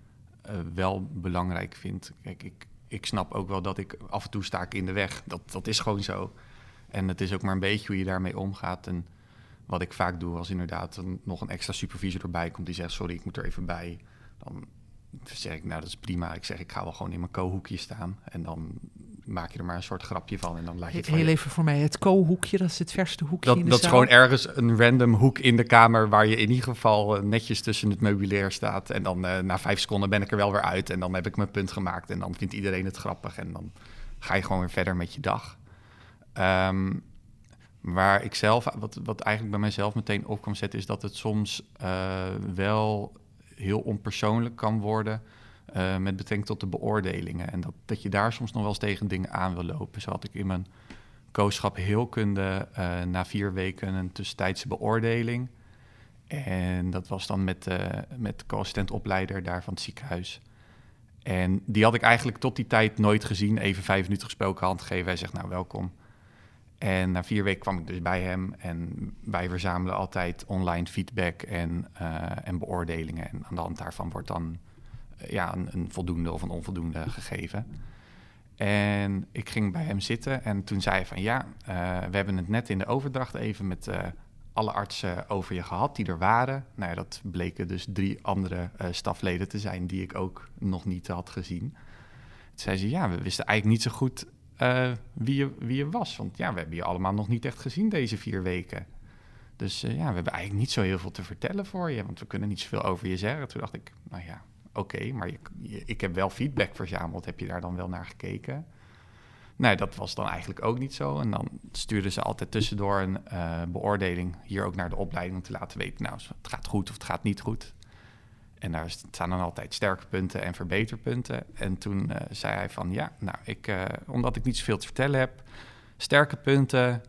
eh, wel belangrijk vindt. Kijk, ik, ik snap ook wel dat ik af en toe sta ik in de weg. Dat, dat is gewoon zo. En het is ook maar een beetje hoe je daarmee omgaat. En wat ik vaak doe als inderdaad nog een extra supervisor erbij komt die zegt: Sorry, ik moet er even bij. Dan zeg ik: Nou, dat is prima. Ik zeg: Ik ga wel gewoon in mijn co-hoekje staan. En dan maak je er maar een soort grapje van. En dan laat je het van Heel je- even voor mij, het co-hoekje, dat is het verste hoekje dat, in de dat is gewoon ergens een random hoek in de kamer waar je in ieder geval eh, netjes tussen het meubilair staat. En dan eh, na vijf seconden ben ik er wel weer uit en dan heb ik mijn punt gemaakt en dan vindt iedereen het grappig en dan ga je gewoon weer verder met je dag. Ehm, waar ik zelf, wat, wat eigenlijk bij mijzelf meteen op kwam zetten, is dat het soms eh, wel heel onpersoonlijk kan worden eh, met betrekking tot de beoordelingen. En dat, dat je daar soms nog wel eens tegen dingen aan wil lopen. Zo had ik in mijn kooschap heelkunde eh na vier weken een tussentijdse beoordeling. En dat was dan met, eh met de co-assistent-opleider daar van het ziekenhuis. En die had ik eigenlijk tot die tijd nooit gezien. Even vijf minuten gesproken, hand gegeven. Hij zegt, nou, welkom. En na vier weken kwam ik dus bij hem. En wij verzamelen altijd online feedback en, en beoordelingen. En aan de hand daarvan wordt dan ja, een, voldoende of een onvoldoende gegeven. En ik ging bij hem zitten en toen zei hij van ja, eh, we hebben het net in de overdracht even met eh, alle artsen over je gehad die er waren. Nou ja, dat bleken dus drie andere eh, stafleden te zijn die ik ook nog niet had gezien. Toen zei ze ja, we wisten eigenlijk niet zo goed eh, wie, je, wie je was. Want ja, we hebben je allemaal nog niet echt gezien deze vier weken. Dus eh, ja, we hebben eigenlijk niet zo heel veel te vertellen voor je, want we kunnen niet zoveel over je zeggen. Toen dacht ik, nou ja, oké, maar ik heb wel feedback verzameld. Heb je daar dan wel naar gekeken? Nee, dat was dan eigenlijk ook niet zo. En dan stuurden ze altijd tussendoor een eh, beoordeling hier ook naar de opleiding om te laten weten, nou, het gaat goed of het gaat niet goed. En daar staan dan altijd sterke punten en verbeterpunten. En toen eh, zei hij van, ja, nou, ik, eh, omdat ik niet zoveel te vertellen heb, sterke punten,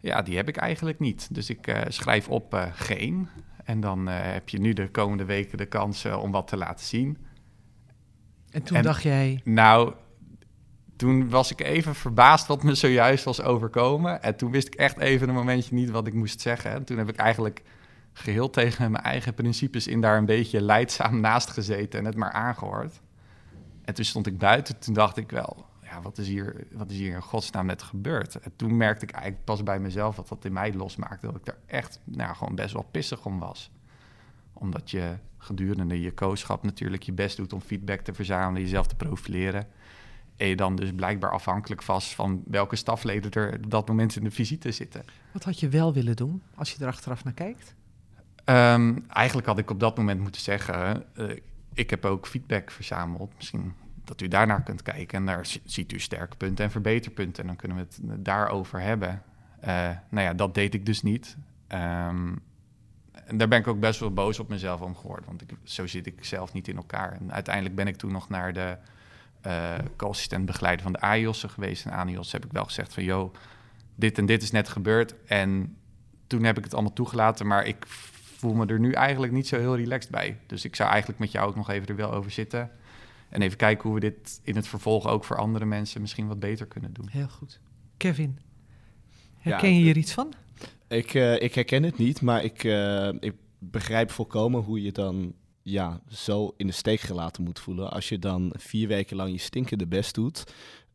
ja, die heb ik eigenlijk niet. Dus ik schrijf op geen. En dan eh, heb je nu de komende weken de kans om wat te laten zien. En toen En- dacht jij, Nou, toen was ik even verbaasd wat me zojuist was overkomen. En toen wist ik echt even een momentje niet wat ik moest zeggen. En toen heb ik eigenlijk geheel tegen mijn eigen principes in daar een beetje leidzaam naast gezeten en het maar aangehoord. En toen stond ik buiten, toen dacht ik wel, ja, wat, is hier, wat is hier in godsnaam net gebeurd? En toen merkte ik eigenlijk pas bij mezelf wat dat in mij losmaakte. Dat ik daar echt nou, gewoon best wel pissig om was. Omdat je gedurende je kooschap natuurlijk je best doet om feedback te verzamelen, jezelf te profileren. En je dan dus blijkbaar afhankelijk vast van welke stafleden er op dat moment in de visite zitten. Wat had je wel willen doen als je er achteraf naar kijkt? Um, eigenlijk had ik op dat moment moeten zeggen: uh, ik heb ook feedback verzameld. Misschien dat u daarnaar kunt kijken en daar ziet u sterke punten en verbeterpunten. En dan kunnen we het daarover hebben. Uh, nou ja, dat deed ik dus niet. Um, en daar ben ik ook best wel boos op mezelf om geworden. Want ik, zo zit ik zelf niet in elkaar. En uiteindelijk ben ik toen nog naar de uh, begeleider van de AIOS geweest. En AIOS heb ik wel gezegd van... joh, dit en dit is net gebeurd. En toen heb ik het allemaal toegelaten. Maar ik voel me er nu eigenlijk niet zo heel relaxed bij. Dus ik zou eigenlijk met jou ook nog even er wel over zitten. En even kijken hoe we dit in het vervolg ook voor andere mensen misschien wat beter kunnen doen. Heel goed. Kevin, herken je hier iets van? Ik, uh, ik herken het niet, maar ik, uh, ik begrijp volkomen hoe je dan ja, zo in de steek gelaten moet voelen. Als je dan vier weken lang je stinkende best doet.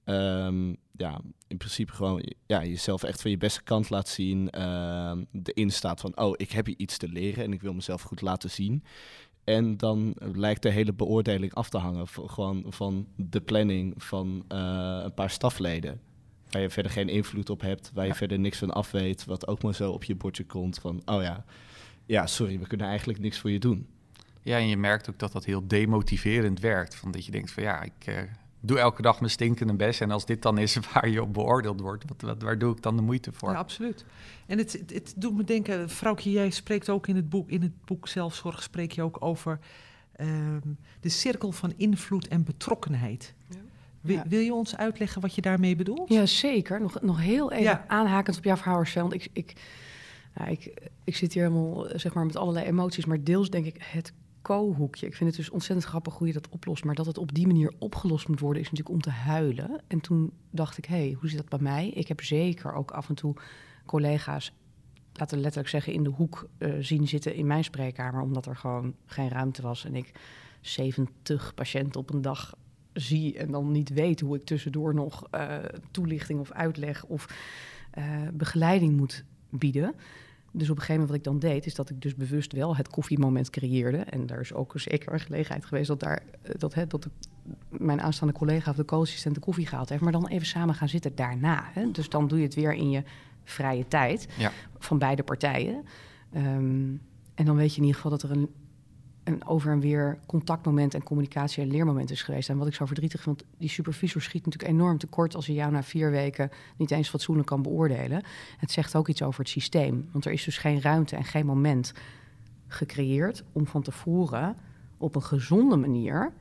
Um, ja, in principe gewoon ja, jezelf echt van je beste kant laat zien. Uh, erin staat van, oh, ik heb hier iets te leren en ik wil mezelf goed laten zien. En dan lijkt de hele beoordeling af te hangen van, gewoon van de planning van uh, een paar stafleden. Waar je verder geen invloed op hebt, waar je ja. verder niks van af weet, wat ook maar zo op je bordje komt van, oh ja, ja, sorry, we kunnen eigenlijk niks voor je doen. Ja, en je merkt ook dat dat heel demotiverend werkt. Van dat je denkt van ja, ik uh, doe elke dag mijn stinkende best. En als dit dan is waar je op beoordeeld wordt, wat, wat, waar doe ik dan de moeite voor? Ja, absoluut. En het, het, het doet me denken, vrouwtje, jij spreekt ook in het boek, in het boek Zelfzorg spreek je ook over um, de cirkel van invloed en betrokkenheid. Ja. Wil, ja. wil, je ons uitleggen wat je daarmee bedoelt? Ja, zeker. Nog, nog heel even ja. aanhakend op jouw verhaal, ik, ik, nou, ik, ik zit hier helemaal zeg maar, met allerlei emoties, maar deels denk ik het co-hoekje. Ik vind het dus ontzettend grappig hoe je dat oplost. Maar dat het op die manier opgelost moet worden, is natuurlijk om te huilen. En toen dacht ik, hé, hey, hoe zit dat bij mij? Ik heb zeker ook af en toe collega's, laten we letterlijk zeggen, in de hoek uh, zien zitten in mijn spreekkamer. Omdat er gewoon geen ruimte was. En ik 70 patiënten op een dag zie en dan niet weet hoe ik tussendoor nog uh, toelichting of uitleg of uh, begeleiding moet bieden. Dus op een gegeven moment wat ik dan deed, is dat ik dus bewust wel het koffiemoment creëerde. En daar is ook zeker een gelegenheid geweest dat, daar, dat, hè, dat de, mijn aanstaande collega of de co-assistent de koffie gehaald heeft. Maar dan even samen gaan zitten daarna. Hè. Dus dan doe je het weer in je vrije tijd ja. van beide partijen. Um, en dan weet je in ieder geval dat er een een over en weer contactmoment en communicatie en leermoment is geweest. En wat ik zo verdrietig vind, die supervisor schiet natuurlijk enorm tekort als hij jou na vier weken niet eens fatsoenlijk kan beoordelen. Het zegt ook iets over het systeem, want er is dus geen ruimte en geen moment gecreëerd om van tevoren op een gezonde manier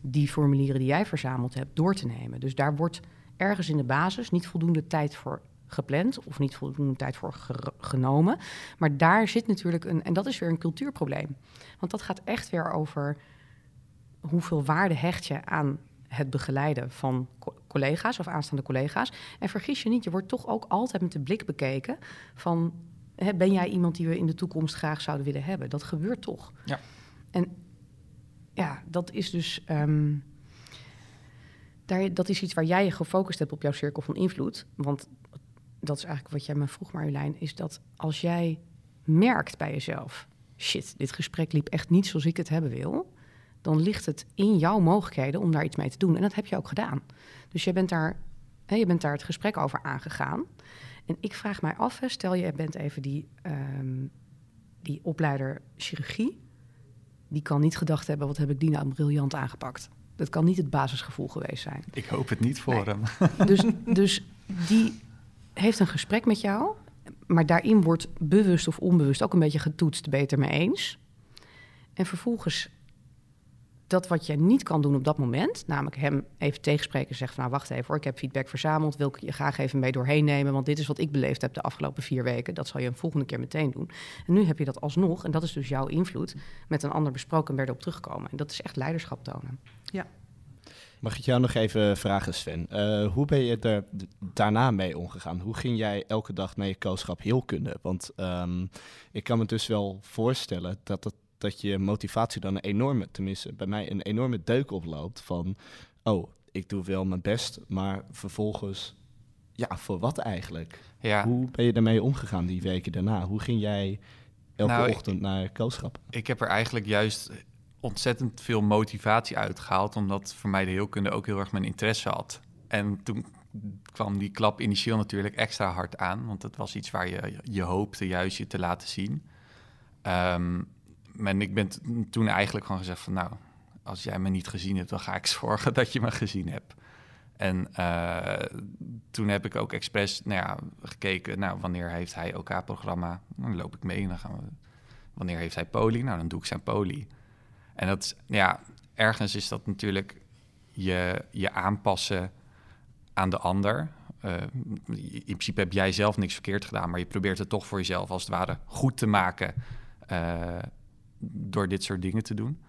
die formulieren die jij verzameld hebt door te nemen. Dus daar wordt ergens in de basis niet voldoende tijd voor gepland of niet voldoende tijd voor ge genomen. Maar daar zit natuurlijk een, en dat is weer een cultuurprobleem. Want dat gaat echt weer over hoeveel waarde hecht je aan het begeleiden van co collega's of aanstaande collega's. En vergis je niet, je wordt toch ook altijd met de blik bekeken van... Hè, ben jij iemand die we in de toekomst graag zouden willen hebben? Dat gebeurt toch. Ja. En ja, dat is dus... Um, daar, dat is iets waar jij je gefocust hebt op jouw cirkel van invloed. Want dat is eigenlijk wat jij me vroeg, Marjolein, is dat als jij merkt bij jezelf, shit, dit gesprek liep echt niet zoals ik het hebben wil, dan ligt het in jouw mogelijkheden om daar iets mee te doen. En dat heb je ook gedaan. Dus je bent daar, hè, je bent daar het gesprek over aangegaan. En ik vraag mij af, hè, stel je bent even die, um, die opleider chirurgie, die kan niet gedacht hebben, wat heb ik die nou briljant aangepakt. Dat kan niet het basisgevoel geweest zijn. Ik hoop het niet voor nee. hem. Dus, dus die heeft een gesprek met jou, maar daarin wordt bewust of onbewust ook een beetje getoetst, beter mee eens. En vervolgens dat wat je niet kan doen op dat moment, namelijk hem even tegenspreken en zeggen van nou wacht even hoor, ik heb feedback verzameld, wil ik je graag even mee doorheen nemen, want dit is wat ik beleefd heb de afgelopen vier weken, dat zal je een volgende keer meteen doen. En nu heb je dat alsnog, en dat is dus jouw invloed, met een ander besproken en weer erop terugkomen. En dat is echt leiderschap tonen. Ja. Mag ik jou nog even vragen, Sven? Uh, hoe ben je er daarna mee omgegaan? Hoe ging jij elke dag naar je kooschap heelkunde? Want um, ik kan me dus wel voorstellen dat, het, dat je motivatie dan een enorme, tenminste bij mij een enorme deuk oploopt van... oh, ik doe wel mijn best, maar vervolgens, ja, voor wat eigenlijk? Ja, Hoe ben je daarmee omgegaan die weken daarna? Hoe ging jij elke Nou, ochtend naar kooschap? ik heb er eigenlijk juist ontzettend veel motivatie uitgehaald, omdat voor mij de heelkunde ook heel erg mijn interesse had. En toen kwam die klap initieel natuurlijk extra hard aan, want het was iets waar je, je hoopte juist je te laten zien. Ehm, en ik ben toen eigenlijk gewoon gezegd van, nou, als jij me niet gezien hebt, dan ga ik zorgen dat je me gezien hebt. En eh, toen heb ik ook expres nou ja, gekeken, nou, wanneer heeft hij OK-programma? Dan loop ik mee en dan gaan we... Wanneer heeft hij poli? Nou, dan doe ik zijn poli. En dat ja, ergens is dat natuurlijk je, je aanpassen aan de ander. Eh, in principe heb jij zelf niks verkeerd gedaan, maar je probeert het toch voor jezelf als het ware goed te maken eh, door dit soort dingen te doen.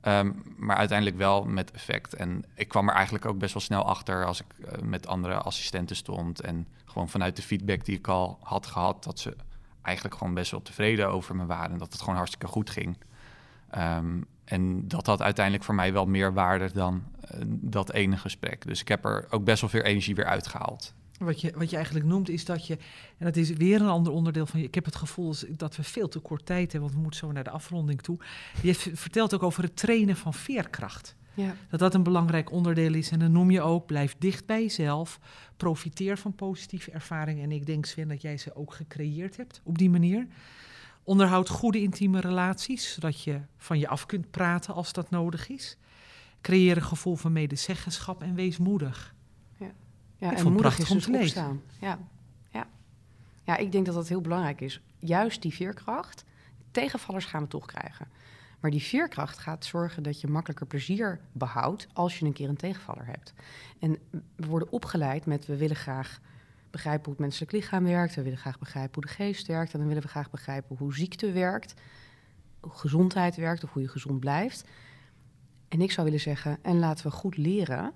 Ehm, maar uiteindelijk wel met effect. En ik kwam er eigenlijk ook best wel snel achter als ik eh, met andere assistenten stond. En gewoon vanuit de feedback die ik al had gehad, dat ze eigenlijk gewoon best wel tevreden over me waren. En dat het gewoon hartstikke goed ging. Ehm, en dat had uiteindelijk voor mij wel meer waarde dan eh, dat ene gesprek. Dus ik heb er ook best wel veel energie weer uitgehaald. Wat je, wat je eigenlijk noemt is dat je, en dat is weer een ander onderdeel van je. Ik heb het gevoel dat we veel te kort tijd hebben, want we moeten zo naar de afronding toe. Je vertelt ook over het trainen van veerkracht. Ja. Dat dat een belangrijk onderdeel is. En dan noem je ook, blijf dicht bij jezelf. Profiteer van positieve ervaringen. En ik denk, Sven, dat jij ze ook gecreëerd hebt op die manier. Onderhoud goede intieme relaties, zodat je van je af kunt praten als dat nodig is. Creëer een gevoel van medezeggenschap en wees moedig. Ja, Ik en moedig prachtig is om dus te lezen. Ja. Ja. ja, ik denk dat dat heel belangrijk is. Juist die veerkracht. Tegenvallers gaan we toch krijgen. Maar die veerkracht gaat zorgen dat je makkelijker plezier behoudt als je een keer een tegenvaller hebt. En we worden opgeleid met we willen graag begrijpen hoe het menselijk lichaam werkt. We willen graag begrijpen hoe de geest werkt. En dan willen we graag begrijpen hoe ziekte werkt. Hoe gezondheid werkt of hoe je gezond blijft. En ik zou willen zeggen, en laten we goed leren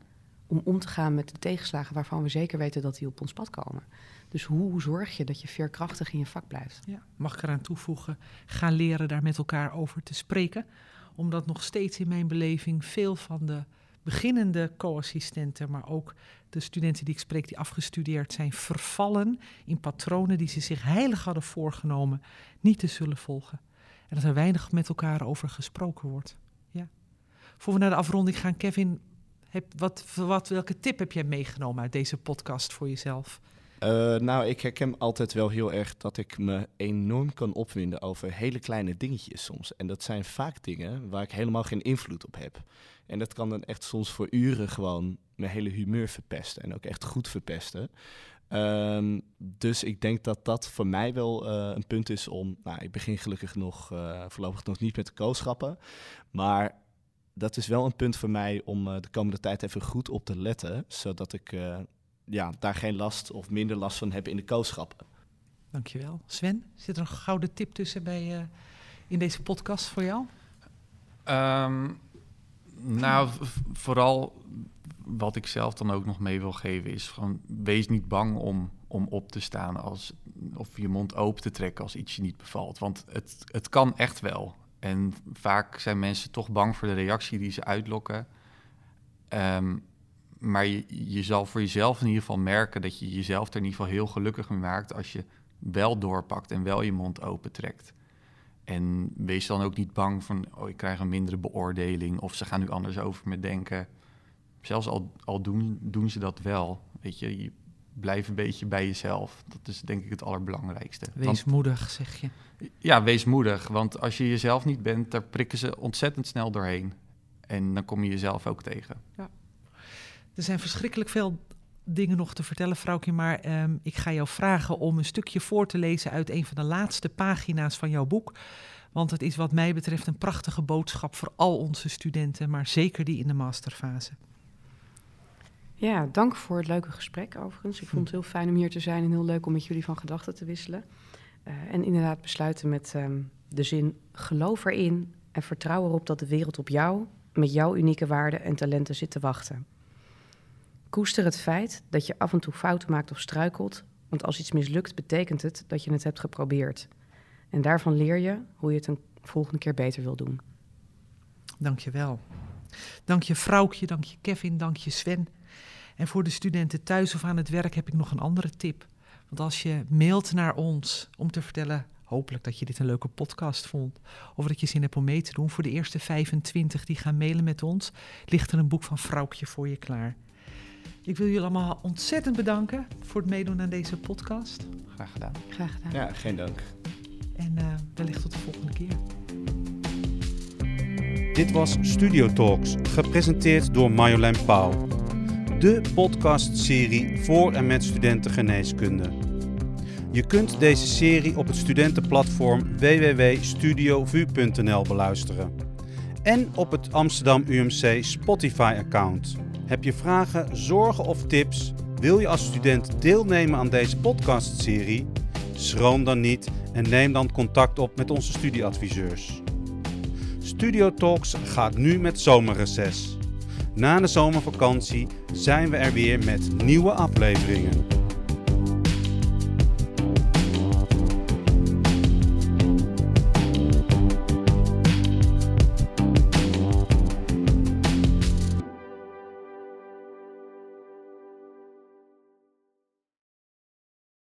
om om te gaan met de tegenslagen waarvan we zeker weten dat die op ons pad komen. Dus hoe zorg je dat je veerkrachtig in je vak blijft? Ja, mag ik eraan toevoegen, ga leren daar met elkaar over te spreken. Omdat nog steeds in mijn beleving veel van de beginnende co-assistenten, maar ook de studenten die ik spreek die afgestudeerd zijn, vervallen in patronen die ze zich heilig hadden voorgenomen niet te zullen volgen. En dat er weinig met elkaar over gesproken wordt. Ja. Voor we naar de afronding gaan, Kevin, heb, wat, wat, welke tip heb jij meegenomen uit deze podcast voor jezelf? Eh, nou, ik herken altijd wel heel erg dat ik me enorm kan opwinden over hele kleine dingetjes soms. En dat zijn vaak dingen waar ik helemaal geen invloed op heb. En dat kan dan echt soms voor uren gewoon mijn hele humeur verpesten. En ook echt goed verpesten. Ehm, dus ik denk dat dat voor mij wel eh, een punt is om... Nou, ik begin gelukkig nog eh, voorlopig nog niet met de kooschappen. Maar dat is wel een punt voor mij om de komende tijd even goed op te letten. Zodat ik ja, daar geen last of minder last van heb in de kooschappen. Dankjewel. Sven, zit er een gouden tip tussen bij, eh, in deze podcast voor jou? Ehm, nou, vooral wat ik zelf dan ook nog mee wil geven is gewoon wees niet bang om, om op te staan als, of je mond open te trekken als iets je niet bevalt. Want het, het kan echt wel. En vaak zijn mensen toch bang voor de reactie die ze uitlokken. Ehm, maar je, je zal voor jezelf in ieder geval merken dat je jezelf er in ieder geval heel gelukkig mee maakt als je wel doorpakt en wel je mond open trekt. En wees dan ook niet bang van, oh, ik krijg een mindere beoordeling of ze gaan nu anders over me denken. Zelfs al, al doen, doen ze dat wel, weet je, je blijft een beetje bij jezelf. Dat is denk ik het allerbelangrijkste. Wees Want- moedig, zeg je. ja, wees moedig, want als je jezelf niet bent, daar prikken ze ontzettend snel doorheen. En dan kom je jezelf ook tegen. Er zijn verschrikkelijk veel dingen nog te vertellen, vrouwtje. Maar ehm, ik ga jou vragen om een stukje voor te lezen uit een van de laatste pagina's van jouw boek. Want het is wat mij betreft een prachtige boodschap voor al onze studenten, maar zeker die in de masterfase. Ja, dank voor het leuke gesprek overigens. Ik vond het heel fijn om hier te zijn en heel leuk om met jullie van gedachten te wisselen. Eh, en inderdaad besluiten met ehm, de zin: geloof erin en vertrouw erop dat de wereld op jou, met jouw unieke waarden en talenten zit te wachten. Koester het feit dat je af en toe fouten maakt of struikelt, want als iets mislukt, betekent het dat je het hebt geprobeerd. En daarvan leer je hoe je het een volgende keer beter wil doen. Dankjewel. Dank je Vrouwtje, dank je Kevin, dank je Sven. En voor de studenten thuis of aan het werk heb ik nog een andere tip. Want als je mailt naar ons om te vertellen, hopelijk dat je dit een leuke podcast vond, of dat je zin hebt om mee te doen, voor de eerste 25 die gaan mailen met ons, ligt er een boek van Vrouwtje voor je klaar. Ik wil jullie allemaal ontzettend bedanken voor het meedoen aan deze podcast. Graag gedaan. Graag gedaan. Ja, geen dank. En uh, wellicht tot de volgende keer. Dit was Studio Talks, gepresenteerd door Marjolein Pauw. De podcastserie voor en met studenten geneeskunde. Je kunt deze serie op het studentenplatform www.studiovu.nl beluisteren. En op het Amsterdam UMC Spotify-account. Heb je vragen, zorgen of tips? Wil je als student deelnemen aan deze podcastserie? Schroom dan niet en neem dan contact op met onze studieadviseurs. Studio Talks gaat nu met zomerreces. Na de zomervakantie zijn we er weer met nieuwe afleveringen.